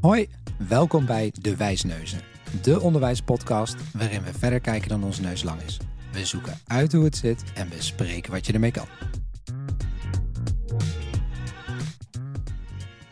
Hoi, welkom bij De Wijsneuzen, de onderwijspodcast waarin we verder kijken dan onze neus lang is. We zoeken uit hoe het zit en bespreken wat je ermee kan.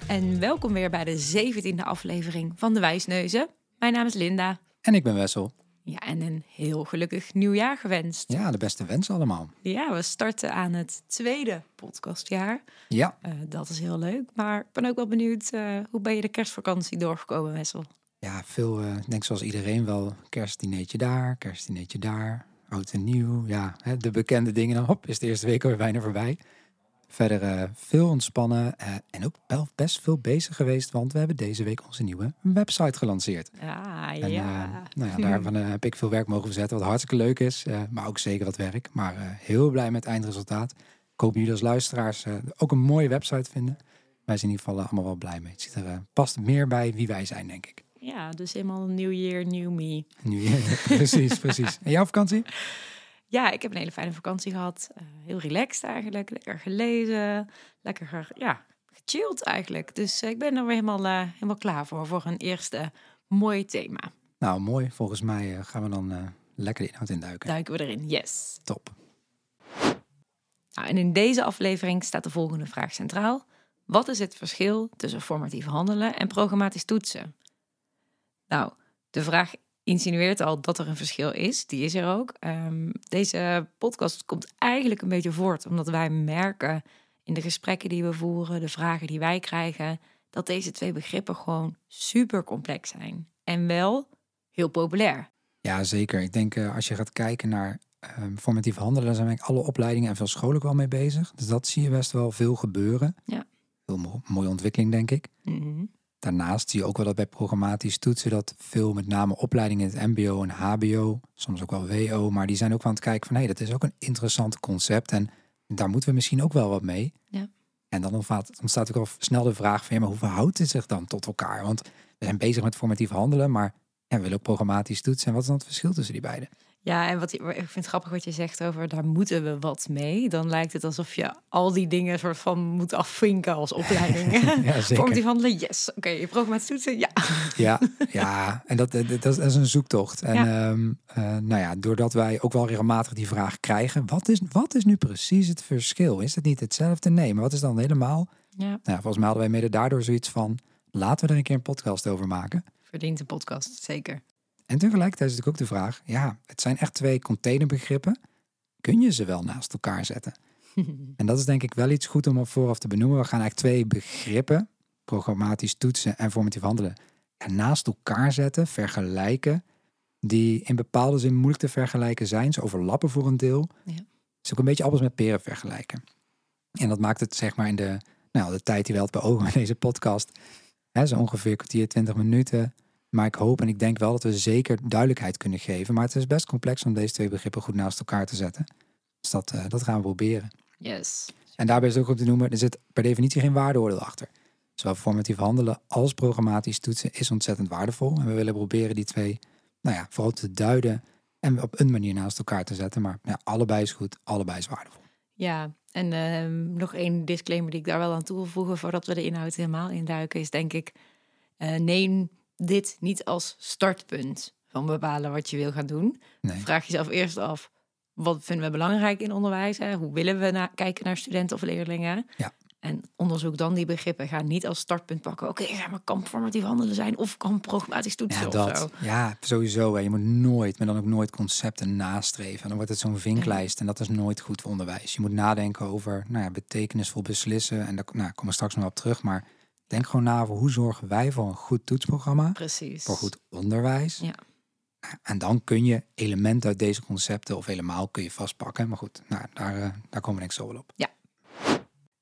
En welkom weer bij de 17e aflevering van De Wijsneuzen. Mijn naam is Linda. En ik ben Wessel. Ja, en een heel gelukkig nieuwjaar gewenst. Ja, de beste wensen allemaal. Ja, we starten aan het tweede podcastjaar. Ja, Eh, dat is heel leuk. Maar ik ben ook wel benieuwd, eh, hoe ben je de kerstvakantie doorgekomen, Wessel? ja veel, ik denk zoals iedereen wel, kerstdineetje daar, kerstdineetje daar, oud en nieuw. Ja, hè, de bekende dingen. Dan hop, is de eerste week alweer bijna voorbij. Verder eh, veel ontspannen eh, en ook wel best veel bezig geweest, want we hebben deze week onze nieuwe website gelanceerd. En ja. eh, nou ja, daarvan heb ik veel werk mogen verzetten, wat hartstikke leuk is. maar ook zeker wat werk. Maar heel blij met het eindresultaat. Ik hoop jullie als luisteraars ook een mooie website vinden. Wij zijn in ieder geval allemaal wel blij mee. Het ziet er, past meer bij wie wij zijn, denk ik. ja, dus helemaal een nieuw year, new me. Nu, precies, precies. En jouw vakantie? Ja, ik heb een hele fijne vakantie gehad. Eh, heel relaxed eigenlijk. Lekker gelezen. Lekker ja, gechilled eigenlijk. Dus eh, ik ben er weer helemaal, eh, helemaal klaar voor. Voor een eerste mooi thema. Nou, mooi. Volgens mij gaan we dan lekker de inhoud induiken. Duiken we erin. Yes. Top. Nou, en in deze aflevering staat de volgende vraag centraal. Wat is het verschil tussen formatief handelen en programmatisch toetsen? Nou, de vraag insinueert al dat er een verschil is. Die is er ook. Ehm, deze podcast komt eigenlijk een beetje voort omdat wij merken in de gesprekken die we voeren, de vragen die wij krijgen, dat deze twee begrippen gewoon super complex zijn. En wel heel populair. Ja, zeker. Ik denk eh, als je gaat kijken naar ehm, formatief handelen, dan zijn eigenlijk alle opleidingen en veel scholen ook wel mee bezig. Dus dat zie je best wel veel gebeuren. Ja. Heel mo- mooie ontwikkeling, denk ik. Mhm. Daarnaast zie je ook wel dat bij programmatisch toetsen dat veel met name opleidingen in het mbo en hbo, soms ook wel wo, maar die zijn ook aan het kijken van hé, dat is ook een interessant concept en daar moeten we misschien ook wel wat mee. Ja. En dan ontstaat, ontstaat ook al snel de vraag van ja, maar hoe verhoudt het zich dan tot elkaar? Want we zijn bezig met formatief handelen, maar ja, we willen ook programmatisch toetsen. En wat is dan het verschil tussen die beiden? Ja, en wat ik vind het grappig wat je zegt over daar moeten we wat mee. Dan lijkt het alsof je al die dingen soort van moet afvinken als opleiding. Ja, zeker. Formatief handelen, yes. Oké, je programma's toetsen, ja. Ja, ja. en dat, dat, dat is- een zoektocht. En Ja. ehm, eh, nou ja, doordat wij ook wel regelmatig die vraag krijgen, wat is, wat is nu precies het verschil? Is het niet hetzelfde? Nee, maar wat is dan helemaal? Ja, Nou, ja, volgens mij hadden wij mede daardoor zoiets van, laten we er een keer een podcast over maken. verdient een podcast, zeker. En tegelijkertijd is natuurlijk ook de vraag, ja, het zijn echt twee containerbegrippen. Kun je ze wel naast elkaar zetten? En dat is denk ik wel iets goed om op vooraf te benoemen. We gaan eigenlijk twee begrippen, programmatisch toetsen en formatief handelen, naast elkaar zetten, vergelijken, die in bepaalde zin moeilijk te vergelijken zijn. Ze overlappen voor een deel. Ja. Het is ook een beetje appels met peren vergelijken. En dat maakt het zeg maar in de, nou, de tijd die we hadden beogen met deze podcast, hè, zo ongeveer kwartier, twintig minuten. Maar ik hoop en ik denk wel dat we zeker duidelijkheid kunnen geven. Maar het is best complex om deze twee begrippen goed naast elkaar te zetten. Dus dat, eh, dat gaan we proberen. Yes. En daarbij is het ook goed te noemen, er zit per definitie geen waardeoordeel achter. Zowel formatief handelen als programmatisch toetsen is ontzettend waardevol. En we willen proberen die twee, nou ja, vooral te duiden en op een manier naast elkaar te zetten. Maar ja, allebei is goed, allebei is waardevol. Ja, en ehm, nog één disclaimer die ik daar wel aan toe wil voegen voordat we de inhoud helemaal induiken, is denk ik, eh, neem dit niet als startpunt van bepalen wat je wil gaan doen. Nee. Vraag jezelf eerst af, wat vinden we belangrijk in onderwijs? Hè? Hoe willen we na- kijken naar studenten of leerlingen? Ja. En onderzoek dan die begrippen. Ga niet als startpunt pakken, oké, ja, maar kan formatief handelen zijn of kan programmatisch toetsen Ja, of dat. zo. Ja, sowieso. hè. Je moet nooit, maar dan ook nooit concepten nastreven. En dan wordt het zo'n vinklijst en dat is nooit goed voor onderwijs. Je moet nadenken over nou ja, betekenisvol beslissen. En daar nou, komen we straks nog op terug. Maar denk gewoon na over hoe zorgen wij voor een goed toetsprogramma. Precies. voor goed onderwijs. Ja. En dan kun je elementen uit deze concepten of helemaal kun je vastpakken. Maar goed, nou, daar, eh, daar komen we ik zo wel op. Ja.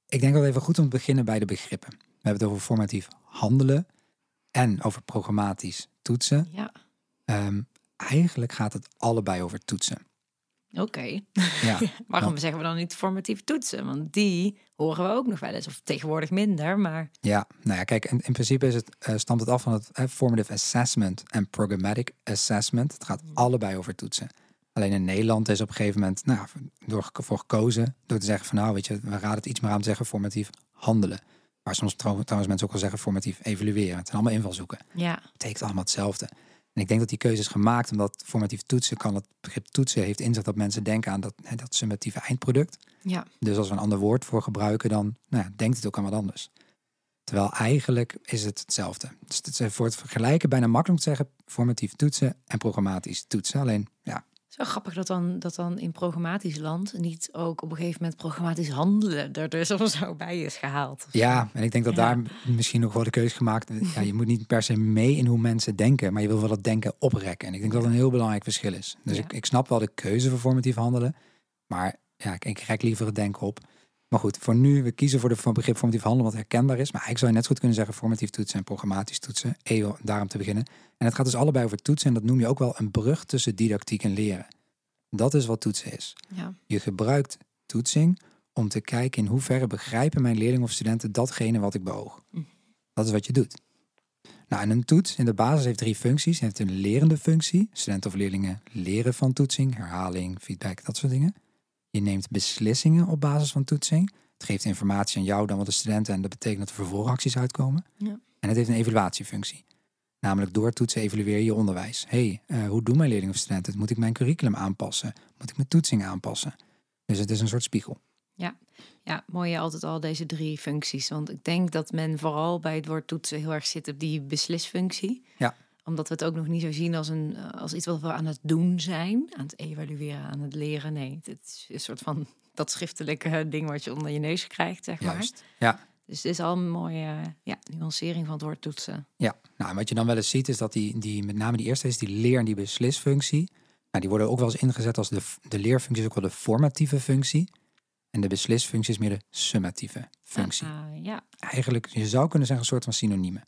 Ik denk dat het even goed om te beginnen bij de begrippen. We hebben het over formatief handelen en over programmatisch toetsen. Ja, Ehm, eigenlijk gaat het allebei over toetsen. Oké. Ja, Waarom zeggen we dan niet formatief toetsen? Want die horen we ook nog wel eens, of tegenwoordig minder, maar ja. nou ja, kijk, in, in principe is het, eh, stamt het af van het formative assessment en programmatic assessment. Het gaat allebei over toetsen. Alleen in Nederland is op een gegeven moment nou, door, voor gekozen door te zeggen van nou weet je, we raden het iets meer aan te zeggen formatief handelen. Waar soms trouw- trouwens mensen ook wel zeggen formatief evalueren. Het zijn allemaal invalshoeken. Ja, Het betekent allemaal hetzelfde. En ik denk dat die keuze is gemaakt omdat formatief toetsen kan het begrip toetsen heeft in zich dat mensen denken aan dat, dat summatieve eindproduct. ja, Dus als we een ander woord voor gebruiken, dan nou ja, denkt het ook aan wat anders. Terwijl eigenlijk is het hetzelfde. Dus het is voor het vergelijken bijna makkelijk om te zeggen formatief toetsen en programmatisch toetsen. Alleen ja, Het is wel grappig dat dan, dat dan in programmatisch land niet ook op een gegeven moment programmatisch handelen er dus of zo bij is gehaald. Ja, en ik denk dat Ja. daar misschien nog wel de keuze gemaakt. Ja, je moet niet per se mee in hoe mensen denken, maar je wil wel het denken oprekken. En ik denk dat dat een heel belangrijk verschil is. Dus Ja. ik, ik snap wel de keuze voor formatief handelen, maar ja, ik, ik rek liever het denken op. Maar goed, voor nu, we kiezen voor de begrip formatief handelen wat herkenbaar is. Maar eigenlijk zou je net zo goed kunnen zeggen formatief toetsen en programmatisch toetsen. EO, daarom te beginnen. En het gaat dus allebei over toetsen en dat noem je ook wel een brug tussen didactiek en leren. Dat is wat toetsen is. Ja, Je gebruikt toetsing om te kijken in hoeverre begrijpen mijn leerlingen of studenten datgene wat ik beoog. Mhm. Dat is wat je doet. Nou, en een toets in de basis heeft drie functies. Het heeft een lerende functie. Studenten of leerlingen leren van toetsing, herhaling, feedback, dat soort dingen. Je neemt beslissingen op basis van toetsing. Het geeft informatie aan jou, dan wat de studenten en dat betekent dat er vervolgacties uitkomen. Ja. En het heeft een evaluatiefunctie. Namelijk door toetsen evalueer je je onderwijs. hey, eh, hoe doen mijn leerlingen of studenten? Moet ik mijn curriculum aanpassen? Moet ik mijn toetsing aanpassen? Dus het is een soort spiegel. ja, mooi altijd al deze drie functies. Want ik denk dat men vooral bij het woord toetsen heel erg zit op die beslisfunctie. Ja. Omdat we het ook nog niet zo zien als, een, eh, als iets wat we aan het doen zijn. Aan het evalueren, aan het leren. Nee, het is een soort van dat schriftelijke ding wat je onder je neus krijgt, zeg maar. Juist. Ja. Dus het is al een mooie ja, nuancering van het woord toetsen. Ja, nou, en wat je dan wel eens ziet is dat die, die met name die eerste is die leer- en die beslisfunctie. Nou, die worden ook wel eens ingezet als de, de leerfunctie is ook wel de formatieve functie. En de beslisfunctie is meer de summatieve functie. Ah, ja, Eigenlijk, je zou kunnen zeggen, een soort van synoniemen.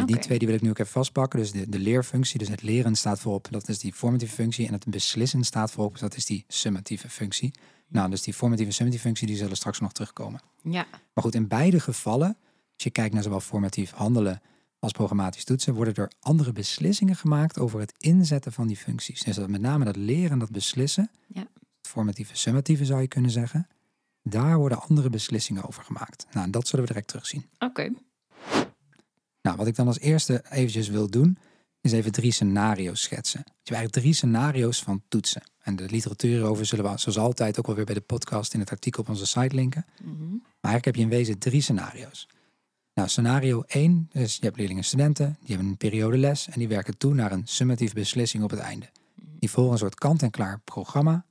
En die twee die wil ik nu ook even vastpakken. Dus de, de leerfunctie, dus het leren staat voorop, dat is die formatieve functie. En het beslissen staat voorop, dus dat is die summatieve functie. Nou, dus die formatieve en summatieve functie, die zullen straks nog terugkomen. ja, Maar goed, in beide gevallen, als je kijkt naar zowel formatief handelen als programmatisch toetsen, worden er andere beslissingen gemaakt over het inzetten van die functies. Dus dat met name dat leren en dat beslissen, Ja. het formatieve, summatieve zou je kunnen zeggen, daar worden andere beslissingen over gemaakt. Nou, en dat zullen we direct terugzien. oké. Nou, wat ik dan als eerste eventjes wil doen, is even drie scenario's schetsen. Je hebt eigenlijk drie scenario's van toetsen. En de literatuur hierover zullen we zoals altijd ook wel weer bij de podcast in het artikel op onze site linken. Mhm. Maar eigenlijk heb je in wezen drie scenario's. Nou, scenario 1 is, je hebt leerlingen en studenten, die hebben een periode les en die werken toe naar een summatieve beslissing op het einde. Die volgen een soort kant-en-klaar programma.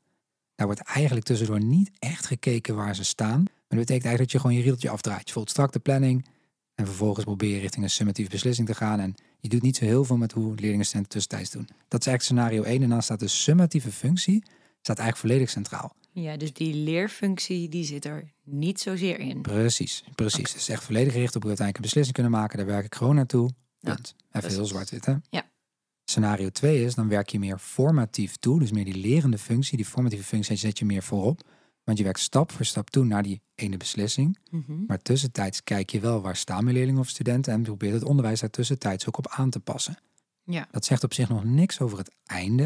Daar wordt eigenlijk tussendoor niet echt gekeken waar ze staan. Maar dat betekent eigenlijk dat je gewoon je rieltje afdraait. Je volgt strak de planning en vervolgens probeer je richting een summatieve beslissing te gaan. En je doet niet zo heel veel met hoe leerlingen tussentijds doen. Dat is eigenlijk scenario 1 en dan staat de summatieve functie staat eigenlijk volledig centraal. Ja, dus die leerfunctie die zit er niet zozeer in. Precies, precies. Het is echt volledig gericht op uiteindelijk een beslissing kunnen maken. Daar werk ik gewoon naartoe. Ja. Even precies. heel zwart-wit, hè? Ja. Scenario 2 is, dan werk je meer formatief toe. Dus meer die lerende functie, die formatieve functie zet je meer voorop. Want je werkt stap voor stap toe naar die ene beslissing. Mhm. Maar tussentijds kijk je wel waar staan mijn leerlingen of studenten... en probeert het onderwijs daar tussentijds ook op aan te passen. Ja, Dat zegt op zich nog niks over het einde.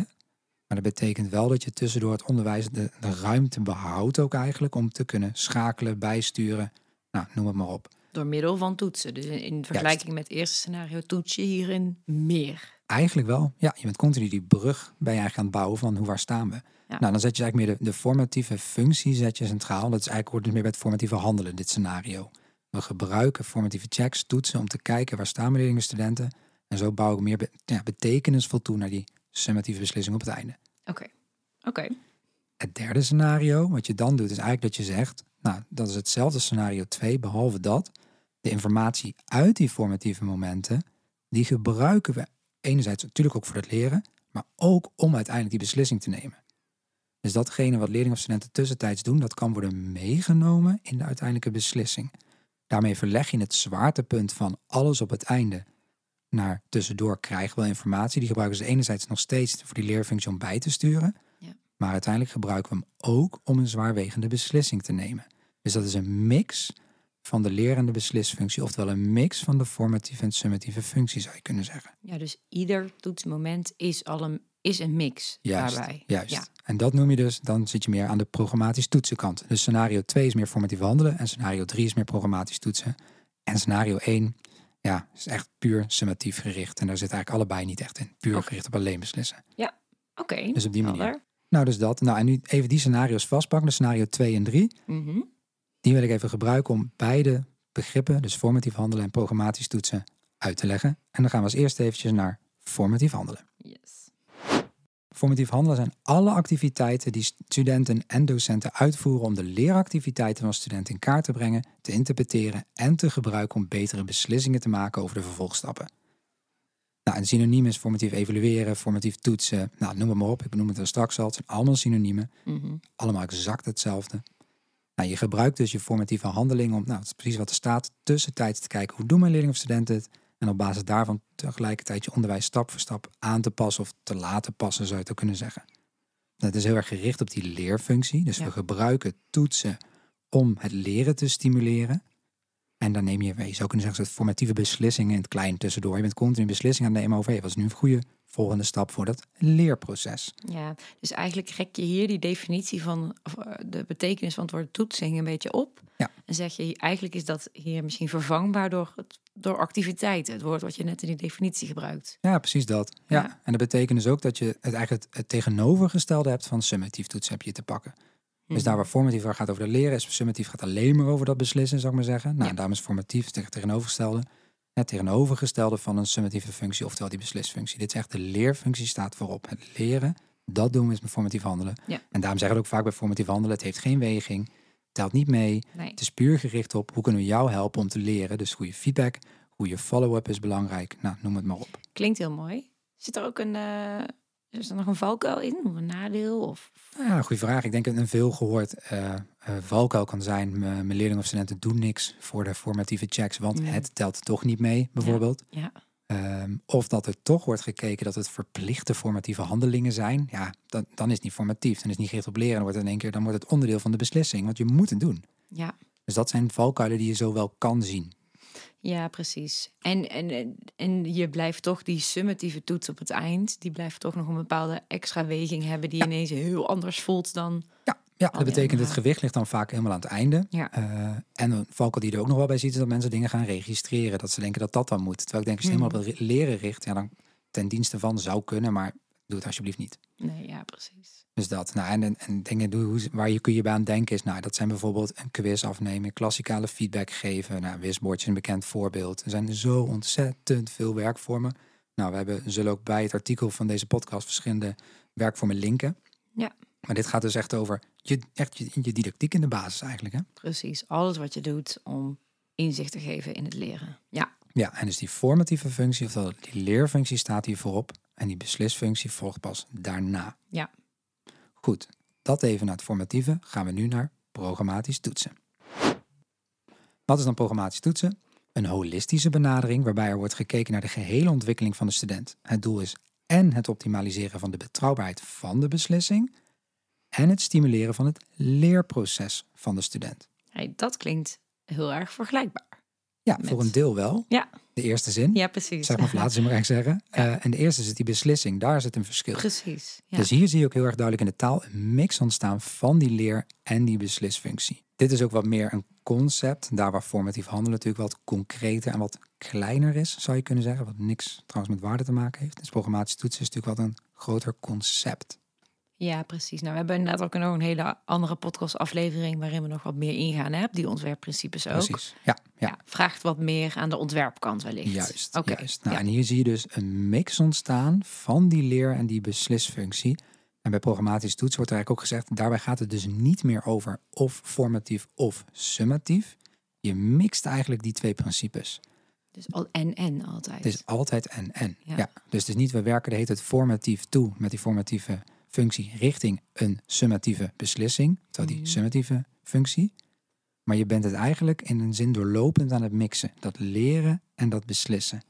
Maar dat betekent wel dat je tussendoor het onderwijs de, de ruimte behoudt ook eigenlijk... om te kunnen schakelen, bijsturen, nou, noem het maar op. door middel van toetsen. Dus in- in vergelijking met het eerste scenario toets je hierin meer. Eigenlijk wel. Ja, je bent continu die brug ben je eigenlijk aan het bouwen van hoe waar staan we. Ja. Nou, dan zet je eigenlijk meer de, de formatieve functie zet je centraal. Dat is eigenlijk hoort dus meer bij het formatieve handelen, dit scenario. We gebruiken formatieve checks, toetsen om te kijken waar staan mijn leerlingen en studenten. En zo bouw ik meer be- ja, betekenisvol toe naar die summatieve beslissing op het einde. Oké, oké. Het derde scenario, wat je dan doet, is eigenlijk dat je zegt, nou, dat is hetzelfde scenario 2, behalve dat de informatie uit die formatieve momenten, die gebruiken we enerzijds natuurlijk ook voor het leren, maar ook om uiteindelijk die beslissing te nemen. Dus datgene wat leerlingen of studenten tussentijds doen, dat kan worden meegenomen in de uiteindelijke beslissing. Daarmee verleg je het zwaartepunt van alles op het einde naar tussendoor krijgen we informatie. Die gebruiken ze enerzijds nog steeds voor die leerfunctie om bij te sturen. Ja. Maar uiteindelijk gebruiken we hem ook om een zwaarwegende beslissing te nemen. Dus dat is een mix van de lerende beslisfunctie, oftewel een mix van de formatieve en summatieve functie zou je kunnen zeggen. Ja, dus ieder toetsmoment is al een, is een mix Juist, daarbij. juist. Ja, En dat noem je dus, dan zit je meer aan de programmatisch toetsenkant. Dus scenario 2 is meer formatief handelen en scenario 3 is meer programmatisch toetsen. En scenario 1 ja, is echt puur summatief gericht. En daar zit eigenlijk allebei niet echt in. Puur gericht op alleen beslissen. Oké, Dus op die manier. Nou, dus dat. Nou, en nu even die scenario's vastpakken. Dus scenario 2 en 3. Mhm. Die wil ik even gebruiken om beide begrippen, dus formatief handelen en programmatisch toetsen, uit te leggen. En dan gaan we als eerste eventjes naar formatief handelen. Yes. Formatief handelen zijn alle activiteiten die studenten en docenten uitvoeren om de leeractiviteiten van studenten in kaart te brengen, te interpreteren en te gebruiken om betere beslissingen te maken over de vervolgstappen. Nou, een synoniem is formatief evalueren, formatief toetsen, nou, noem het maar op. Ik benoem het er straks al. Het zijn allemaal synoniemen, Mhm. allemaal exact hetzelfde. Nou, je gebruikt dus je formatieve handeling om, nou, dat is precies wat er staat, tussentijds te kijken hoe doen mijn leerlingen of studenten het. En op basis daarvan tegelijkertijd je onderwijs stap voor stap aan te passen of te laten passen, zou je het ook kunnen zeggen. Dat is heel erg gericht op die leerfunctie. Dus Ja. we gebruiken toetsen om het leren te stimuleren. En dan neem je, je zou kunnen zeggen, soort formatieve beslissingen in het klein tussendoor. Je bent continu beslissingen aan het nemen over, hey, wat is nu een goede volgende stap voor dat leerproces? Ja, dus eigenlijk rek je hier die definitie van eh, de betekenis van het woord toetsing een beetje op. Ja. En zeg je, eigenlijk is dat hier misschien vervangbaar door, het, door activiteiten. Het woord wat je net in die definitie gebruikt. Ja, precies dat. Ja. Ja. En dat betekent dus ook dat je het eigenlijk het, tegenovergestelde hebt van summatief toetsen heb je te pakken. Dus Mhm. daar waar formatief waar gaat over de leren, is summatief gaat alleen maar over dat beslissen, zou ik maar zeggen. Nou, Ja. en daarom is formatief tegen tegenovergestelde. Het tegenovergestelde van een summatieve functie, oftewel die beslisfunctie. Dit is echt de leerfunctie staat voorop. Het leren, dat doen we met formatief handelen. Ja. En daarom zeggen we ook vaak bij formatief handelen, het heeft geen weging, telt niet mee. Nee. Het is puur gericht op hoe kunnen we jou helpen om te leren. Dus goede feedback, goede follow-up is belangrijk. Nou, noem het maar op. Klinkt heel mooi. Zit er ook een, eh, is er nog een valkuil in? Of een nadeel? Of... Ja, goede vraag. Ik denk dat een veel gehoord eh eh, valkuil kan zijn. M- Mijn leerlingen of studenten doen niks voor de formatieve checks, want Mm. het telt toch niet mee, bijvoorbeeld. Ja. Ehm, of dat er toch wordt gekeken dat het verplichte formatieve handelingen zijn. Ja, dan, dan is het niet formatief. Dan is het niet gericht op leren. Dan wordt het in één keer dan wordt het onderdeel van de beslissing, want je moet het doen. Ja. Dus dat zijn valkuilen die je zo wel kan zien. Ja, precies. En, en, en- je blijft toch die summatieve toets op het eind, die blijft toch nog een bepaalde extra weging hebben die ineens heel anders voelt dan. Ja, ja dat die betekent het gewicht ligt dan vaak helemaal aan het einde. Ja. Eh, en een valkuil die er ook nog wel bij ziet, is dat mensen dingen gaan registreren. Dat ze denken dat dat dan moet. Terwijl ik denk, als je het helemaal op het leren richt, ja, dan ten dienste van zou kunnen, maar doe het alsjeblieft niet. Nee, ja, precies. Dus dat. Nou, en, en, en dingen hoe- waar je kun je bij aan denken is, nou, dat zijn bijvoorbeeld een quiz afnemen, klassikale feedback geven. Nou, wisbordje is een bekend voorbeeld. Er zijn zo ontzettend veel werkvormen. Nou, we hebben, zullen ook bij het artikel van deze podcast verschillende werkvormen linken. Ja. Maar dit gaat dus echt over je, echt je, je didactiek in de basis eigenlijk. Hè? Precies. Alles wat je doet om inzicht te geven in het leren. Ja. Ja, en dus die formatieve functie, oftewel die leerfunctie staat hier voorop. En die beslisfunctie volgt pas daarna. Ja. Goed, dat even naar het formatieve. Gaan we nu naar programmatisch toetsen. Wat is dan programmatisch toetsen? Een holistische benadering waarbij er wordt gekeken naar de gehele ontwikkeling van de student. Het doel is en het optimaliseren van de betrouwbaarheid van de beslissing en het stimuleren van het leerproces van de student. Hey, dat klinkt heel erg vergelijkbaar. Ja, Met- voor een deel wel. Ja. De eerste zin. Ja, precies. Zeg maar, of laten ze maar eigenlijk zeggen. Eh, en de eerste is die beslissing. Daar zit een verschil. Precies. Ja. Dus hier zie je ook heel erg duidelijk in de taal een mix ontstaan van die leer- en die beslisfunctie. Dit is ook wat meer een concept. Daar waar formatief handelen natuurlijk wat concreter en wat kleiner is, zou je kunnen zeggen. Wat niks trouwens met waarde te maken heeft. Dus programmatisch toetsen is natuurlijk wat een groter concept. Ja, precies. Nou, we hebben inderdaad ook nog een hele andere podcastaflevering waarin we nog wat meer ingaan hè, op die ontwerpprincipes ook. Precies. Ja, ja. Ja, vraagt wat meer aan de ontwerpkant wellicht. Juist, Oké. Nou, ja. En hier zie je dus een mix ontstaan van die leer- en die beslisfunctie. En bij programmatisch toetsen wordt er eigenlijk ook gezegd, daarbij gaat het dus niet meer over of formatief of summatief. Je mixt eigenlijk die twee principes. Dus al en en altijd. Het is altijd en en. Ja. Ja. Dus het is niet, we werken de heet het formatief toe met die formatieve functie richting een summatieve beslissing, terwijl die Mhm. summatieve functie. Maar je bent het eigenlijk in een zin doorlopend aan het mixen. Dat leren en dat beslissen.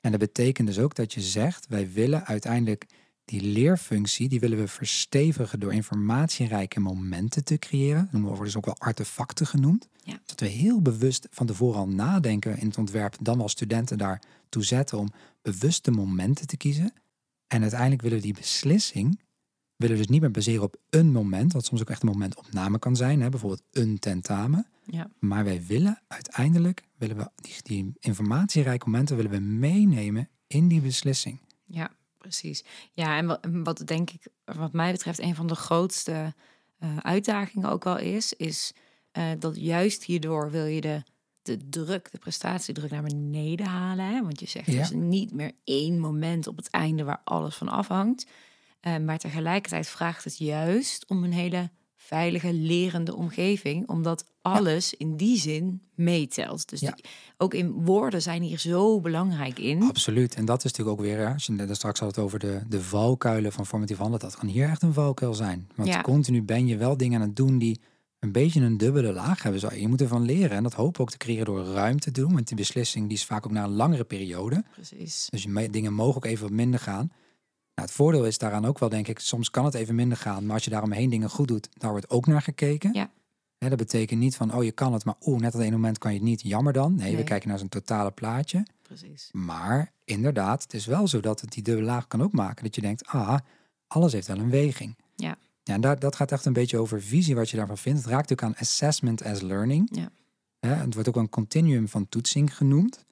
En dat betekent dus ook dat je zegt, wij willen uiteindelijk die leerfunctie, die willen we verstevigen door informatierijke momenten te creëren. Dat noemen we dus ook wel artefacten genoemd. Ja. Dat we heel bewust van tevoren al nadenken in het ontwerp, dan wel studenten daartoe zetten om bewuste momenten te kiezen. En uiteindelijk willen we die beslissing willen we dus niet meer baseren op een moment, wat soms ook echt een momentopname kan zijn, hè, bijvoorbeeld een tentamen. Ja. Maar wij willen uiteindelijk, willen we die, die informatierijke momenten willen we meenemen in die beslissing. Ja, precies. Ja, en wat, denk ik, wat mij betreft, een van de grootste uh, uitdagingen ook wel is, is uh, dat juist hierdoor wil je de, de druk, de prestatiedruk naar beneden halen. Hè? Want je zegt, Ja. er is niet meer één moment op het einde waar alles van afhangt. Uh, maar tegelijkertijd vraagt het juist om een hele veilige, lerende omgeving, omdat alles in die zin meetelt. Dus Ja. die- ook in woorden zijn hier zo belangrijk in. Absoluut. En dat is natuurlijk ook weer, als je net straks had het over de, de valkuilen van formatief handelen, dat kan hier echt een valkuil zijn. Want Ja. continu ben je wel dingen aan het doen die een beetje een dubbele laag hebben. Zo, Je moet ervan leren en dat hoop ook te creëren door ruimte te doen. Want die beslissing die is vaak ook naar een langere periode. Precies. Dus je dingen mogen ook even wat minder gaan. Nou, het voordeel is daaraan ook wel, denk ik, soms kan het even minder gaan. Maar als je daaromheen dingen goed doet, daar wordt ook naar gekeken. Ja. Dat betekent niet van, oh je kan het, maar oeh, net op een moment kan je het niet. Jammer dan. Nee, we kijken naar zo'n totale plaatje. Precies. Maar inderdaad, het is wel zo dat het die dubbele laag kan ook maken. Dat je denkt, ah, alles heeft wel een weging. Ja. ja en daar, dat gaat echt een beetje over visie, wat je daarvan vindt. Het raakt ook aan assessment as learning. Ja. Het wordt ook een continuum van toetsing genoemd.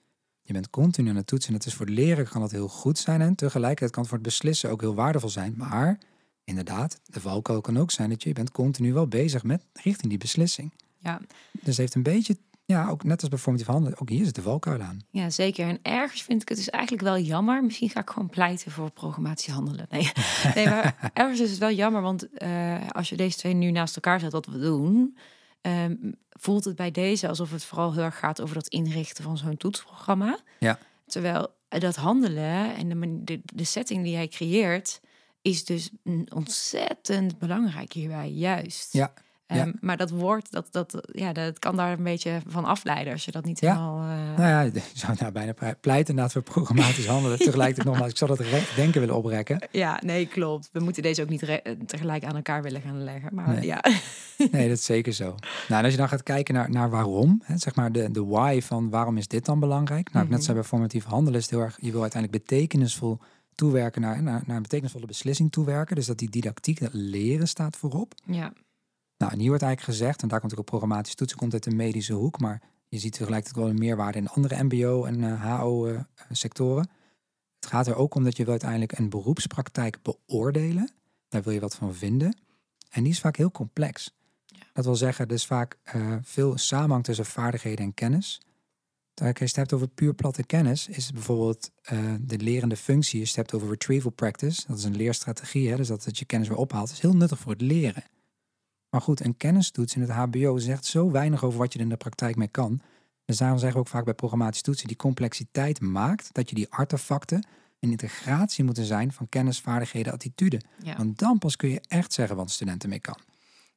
Je bent continu aan het toetsen. Het is voor het leren kan dat heel goed zijn. En tegelijkertijd kan het voor het beslissen ook heel waardevol zijn. Maar inderdaad, de valkuil kan ook zijn dat je, je bent continu wel bezig met richting die beslissing. Ja. Dus het heeft een beetje, ja, ook net als bij formatief handelen, ook hier zit de valkuil aan. Ja, zeker. En ergens vind ik het dus eigenlijk wel jammer. Misschien ga ik gewoon pleiten voor programmatie handelen. Nee, nee maar ergens is het wel jammer. Want eh, als je deze twee nu naast elkaar zet, wat we doen... ehm, voelt het bij deze alsof het vooral heel erg gaat over dat inrichten van zo'n toetsprogramma. Ja. Terwijl eh, dat handelen en de, de, de setting die hij creëert... is dus ontzettend belangrijk hierbij, juist. Ja, ja. Ehm, Maar dat woord, dat, dat, ja, dat kan daar een beetje van afleiden... als je dat niet Ja. helemaal... eh, Nou ja, je zou nou bijna pleiten inderdaad voor programmatisch handelen. Tegelijkertijd nogmaals, ik zou dat denken willen oprekken. Ja, nee, klopt. We moeten deze ook niet tegelijk aan elkaar willen gaan leggen. Maar Nee. ja, Nee, dat is zeker zo. Nou, en als je dan gaat kijken naar, naar waarom, hè, zeg maar de, de why van waarom is dit dan belangrijk? Nou, ik net Mhm. zei bij formatief handelen is het heel erg, je wil uiteindelijk betekenisvol toewerken naar, naar, naar een betekenisvolle beslissing toewerken. Dus dat die didactiek, dat leren staat voorop. ja, Nou, en hier wordt eigenlijk gezegd, en daar komt ook op programmatisch toetsen, komt uit de medische hoek, maar je ziet tegelijkertijd wel een meerwaarde in andere mbo- en eh, HO-sectoren. het gaat er ook om dat je wil uiteindelijk een beroepspraktijk beoordelen. Daar wil je wat van vinden. En die is vaak heel complex. Ja. Dat wil zeggen, er is vaak eh, veel samenhang tussen vaardigheden en kennis. Als je het hebt over puur platte kennis, is het bijvoorbeeld eh, de lerende functie. Als je het hebt over retrieval practice, dat is een leerstrategie, hè, dus dat, dat je kennis weer ophaalt, is heel nuttig voor het leren. Maar goed, een kennistoets in het HBO zegt zo weinig over wat je er in de praktijk mee kan. Dus daarom zeggen we ook vaak bij programmatische toetsen, die complexiteit maakt dat je die artefacten een integratie moeten zijn van kennis, vaardigheden, attitude. ja. Want dan pas kun je echt zeggen wat een student ermee kan.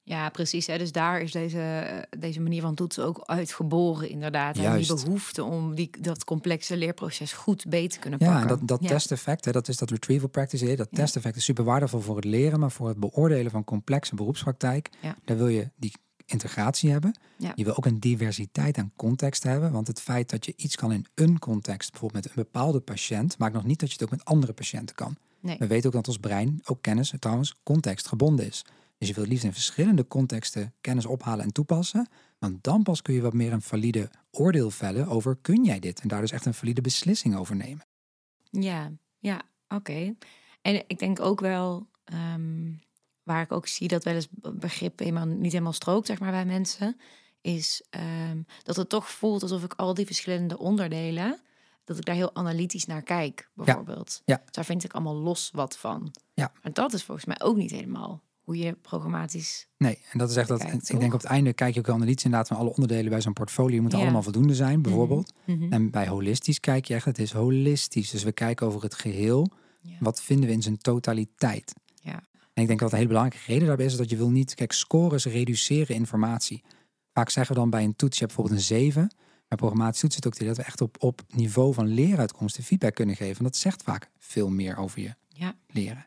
Ja, precies. Hè. Dus daar is deze, eh, deze manier van toetsen ook uitgeboren, inderdaad. En die behoefte om die, dat complexe leerproces goed beter te kunnen Ja, pakken. en dat, dat Ja. testeffect, hè, dat is dat retrieval practice. hè, Dat Ja. testeffect is super waardevol voor het leren, maar voor het beoordelen van complexe beroepspraktijk, Ja. daar wil je die integratie hebben. Ja. Je wil ook een diversiteit aan context hebben, want het feit dat je iets kan in een context, bijvoorbeeld met een bepaalde patiënt, maakt nog niet dat je het ook met andere patiënten kan. Nee. We weten ook dat ons brein, ook kennis trouwens, contextgebonden is. Dus je wilt liefst in verschillende contexten kennis ophalen en toepassen. Want dan pas kun je wat meer een valide oordeel vellen over kun jij dit? En daar dus echt een valide beslissing over nemen. Ja, ja, oké. En ik denk ook wel, ehm, waar ik ook zie dat wel eens begrip helemaal, niet helemaal strookt, zeg maar, bij mensen, is ehm, dat het toch voelt alsof ik al die verschillende onderdelen, dat ik daar heel analytisch naar kijk, bijvoorbeeld. ja. Daar vind ik allemaal los wat van. Ja. Maar dat is volgens mij ook niet helemaal hoe je programmatisch... Nee, en dat is echt dat. Ik denk op het einde kijk je ook analytisch inderdaad van alle onderdelen bij zo'n portfolio moeten Ja. allemaal voldoende zijn, bijvoorbeeld. Mhm. En bij holistisch kijk je echt, het is holistisch. Dus we kijken over het geheel. Ja. Wat vinden we in zijn totaliteit? Ja. En ik denk dat een hele belangrijke reden daarbij is dat je wil niet, kijk, scores reduceren informatie. Vaak zeggen we dan bij een toets, je hebt bijvoorbeeld een 7. Bij programmatische toets zit ook dat we echt op, op niveau van leeruitkomsten feedback kunnen geven. En dat zegt vaak veel meer over je Ja. leren.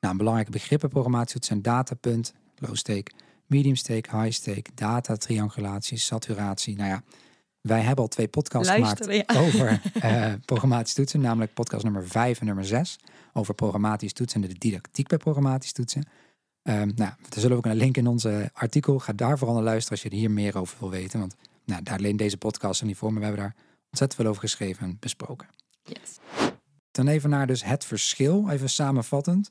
Nou, een belangrijke begrippen programmatische toets zijn datapunt, low stake, medium stake, high stake, data triangulatie, saturatie. Nou ja, Wij hebben al twee podcasts Luisteren, gemaakt over uh, programmatisch toetsen. Namelijk podcast nummer 5 en nummer 6. Over programmatisch toetsen en de didactiek bij programmatisch toetsen. Um, nou, daar zullen we ook een link in onze artikel. Ga daar vooral naar luisteren als je er hier meer over wil weten. Want nou, daar alleen deze podcast er niet voor, maar we hebben daar ontzettend veel over geschreven en besproken. Yes. Dan even naar dus het verschil, even samenvattend.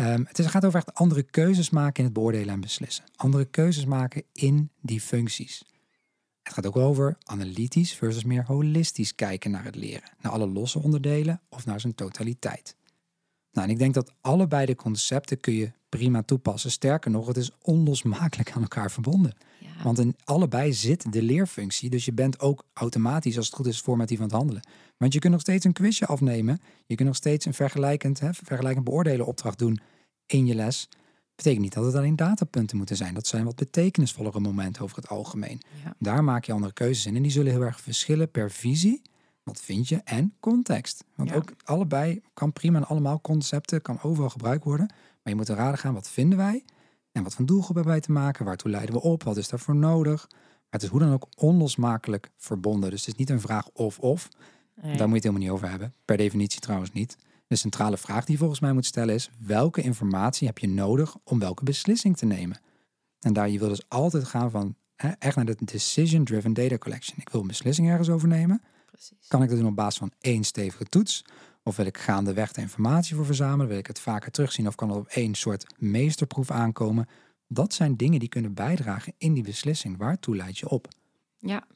Um, het is, gaat over echt andere keuzes maken in het beoordelen en beslissen. Andere keuzes maken in die functies. Het gaat ook over analytisch versus meer holistisch kijken naar het leren. Naar alle losse onderdelen of naar zijn totaliteit. Nou, en ik denk dat allebei de concepten kun je prima toepassen. Sterker nog, het is onlosmakelijk aan elkaar verbonden. Ja. Want in allebei zit de leerfunctie. Dus je bent ook automatisch, als het goed is, formatief aan het handelen. Want je kunt nog steeds een quizje afnemen. Je kunt nog steeds een vergelijkend, hè, vergelijkend beoordelen opdracht doen in je les. Betekent niet dat het alleen datapunten moeten zijn. Dat zijn wat betekenisvollere momenten over het algemeen. Ja. Daar maak je andere keuzes in. En die zullen heel erg verschillen per visie wat vind je? En context. Want ook allebei kan prima en allemaal concepten, kan overal gebruikt worden. Maar je moet raden gaan, wat vinden wij? En wat voor doelgroep hebben wij te maken? Waartoe leiden we op? Wat is daarvoor nodig? Maar het is hoe dan ook onlosmakelijk verbonden. Dus het is niet een vraag of-of. Daar moet je het helemaal niet over hebben. Per definitie trouwens niet. De centrale vraag die je volgens mij moet stellen is: welke informatie heb je nodig om welke beslissing te nemen? En daar je wil dus altijd gaan van hè, echt naar de decision-driven data collection. Ik wil een beslissing ergens over nemen. Kan ik dat doen op basis van één stevige toets? Of wil ik gaandeweg de informatie voor verzamelen? Wil ik het vaker terugzien? Of kan het op één soort meesterproef aankomen? Dat zijn dingen die kunnen bijdragen in die beslissing. Waartoe leid je op? Ja,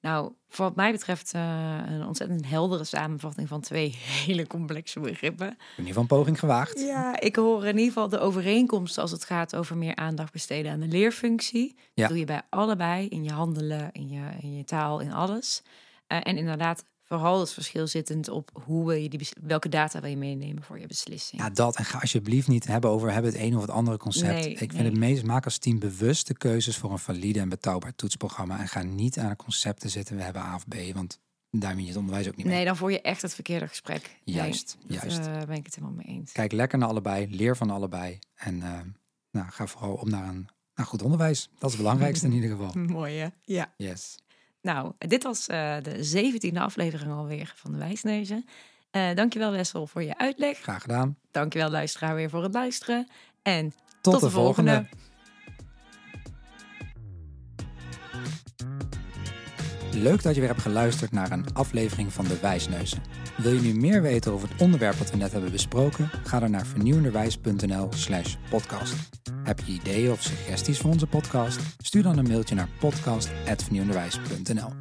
nou, voor wat mij betreft uh, een ontzettend heldere samenvatting van twee hele complexe begrippen. In ieder geval een poging gewaagd. Ja, ik hoor in ieder geval de overeenkomsten als het gaat over meer aandacht besteden aan de leerfunctie. Ja. Dat doe je bij allebei, in je handelen, in je, in je taal, in alles. Uh, en inderdaad, vooral het verschil zittend op hoe wil je die, welke data wil je meenemen voor je beslissing. Ja, dat. En ga alsjeblieft niet hebben over hebben het een of het andere concept. ik vind het meest, maak als team bewuste keuzes voor een valide en betrouwbaar toetsprogramma. En ga niet aan concepten zitten, we hebben A of B, want daar win je het onderwijs ook niet mee. Nee, dan voer je echt het verkeerde gesprek. Juist, juist. Daar uh, ben ik het helemaal mee eens. Kijk lekker naar allebei, leer van allebei. En uh, nou, ga vooral op naar een naar goed onderwijs. Dat is het belangrijkste in ieder geval. Mooi hè? Ja. Yes. Nou, dit was uh, de zeventiende aflevering alweer van de Wijsneuzen. Uh, dankjewel Wessel voor je uitleg. Graag gedaan. Dankjewel luisteraar weer voor het luisteren. En tot, tot de, volgende. volgende. Leuk dat je weer hebt geluisterd naar een aflevering van De Wijsneuzen. Wil je nu meer weten over het onderwerp wat we net hebben besproken? Ga dan naar vernieuwenderwijs.nl slash podcast. Heb je ideeën of suggesties voor onze podcast? Stuur dan een mailtje naar podcast.vernieuwenderwijs.nl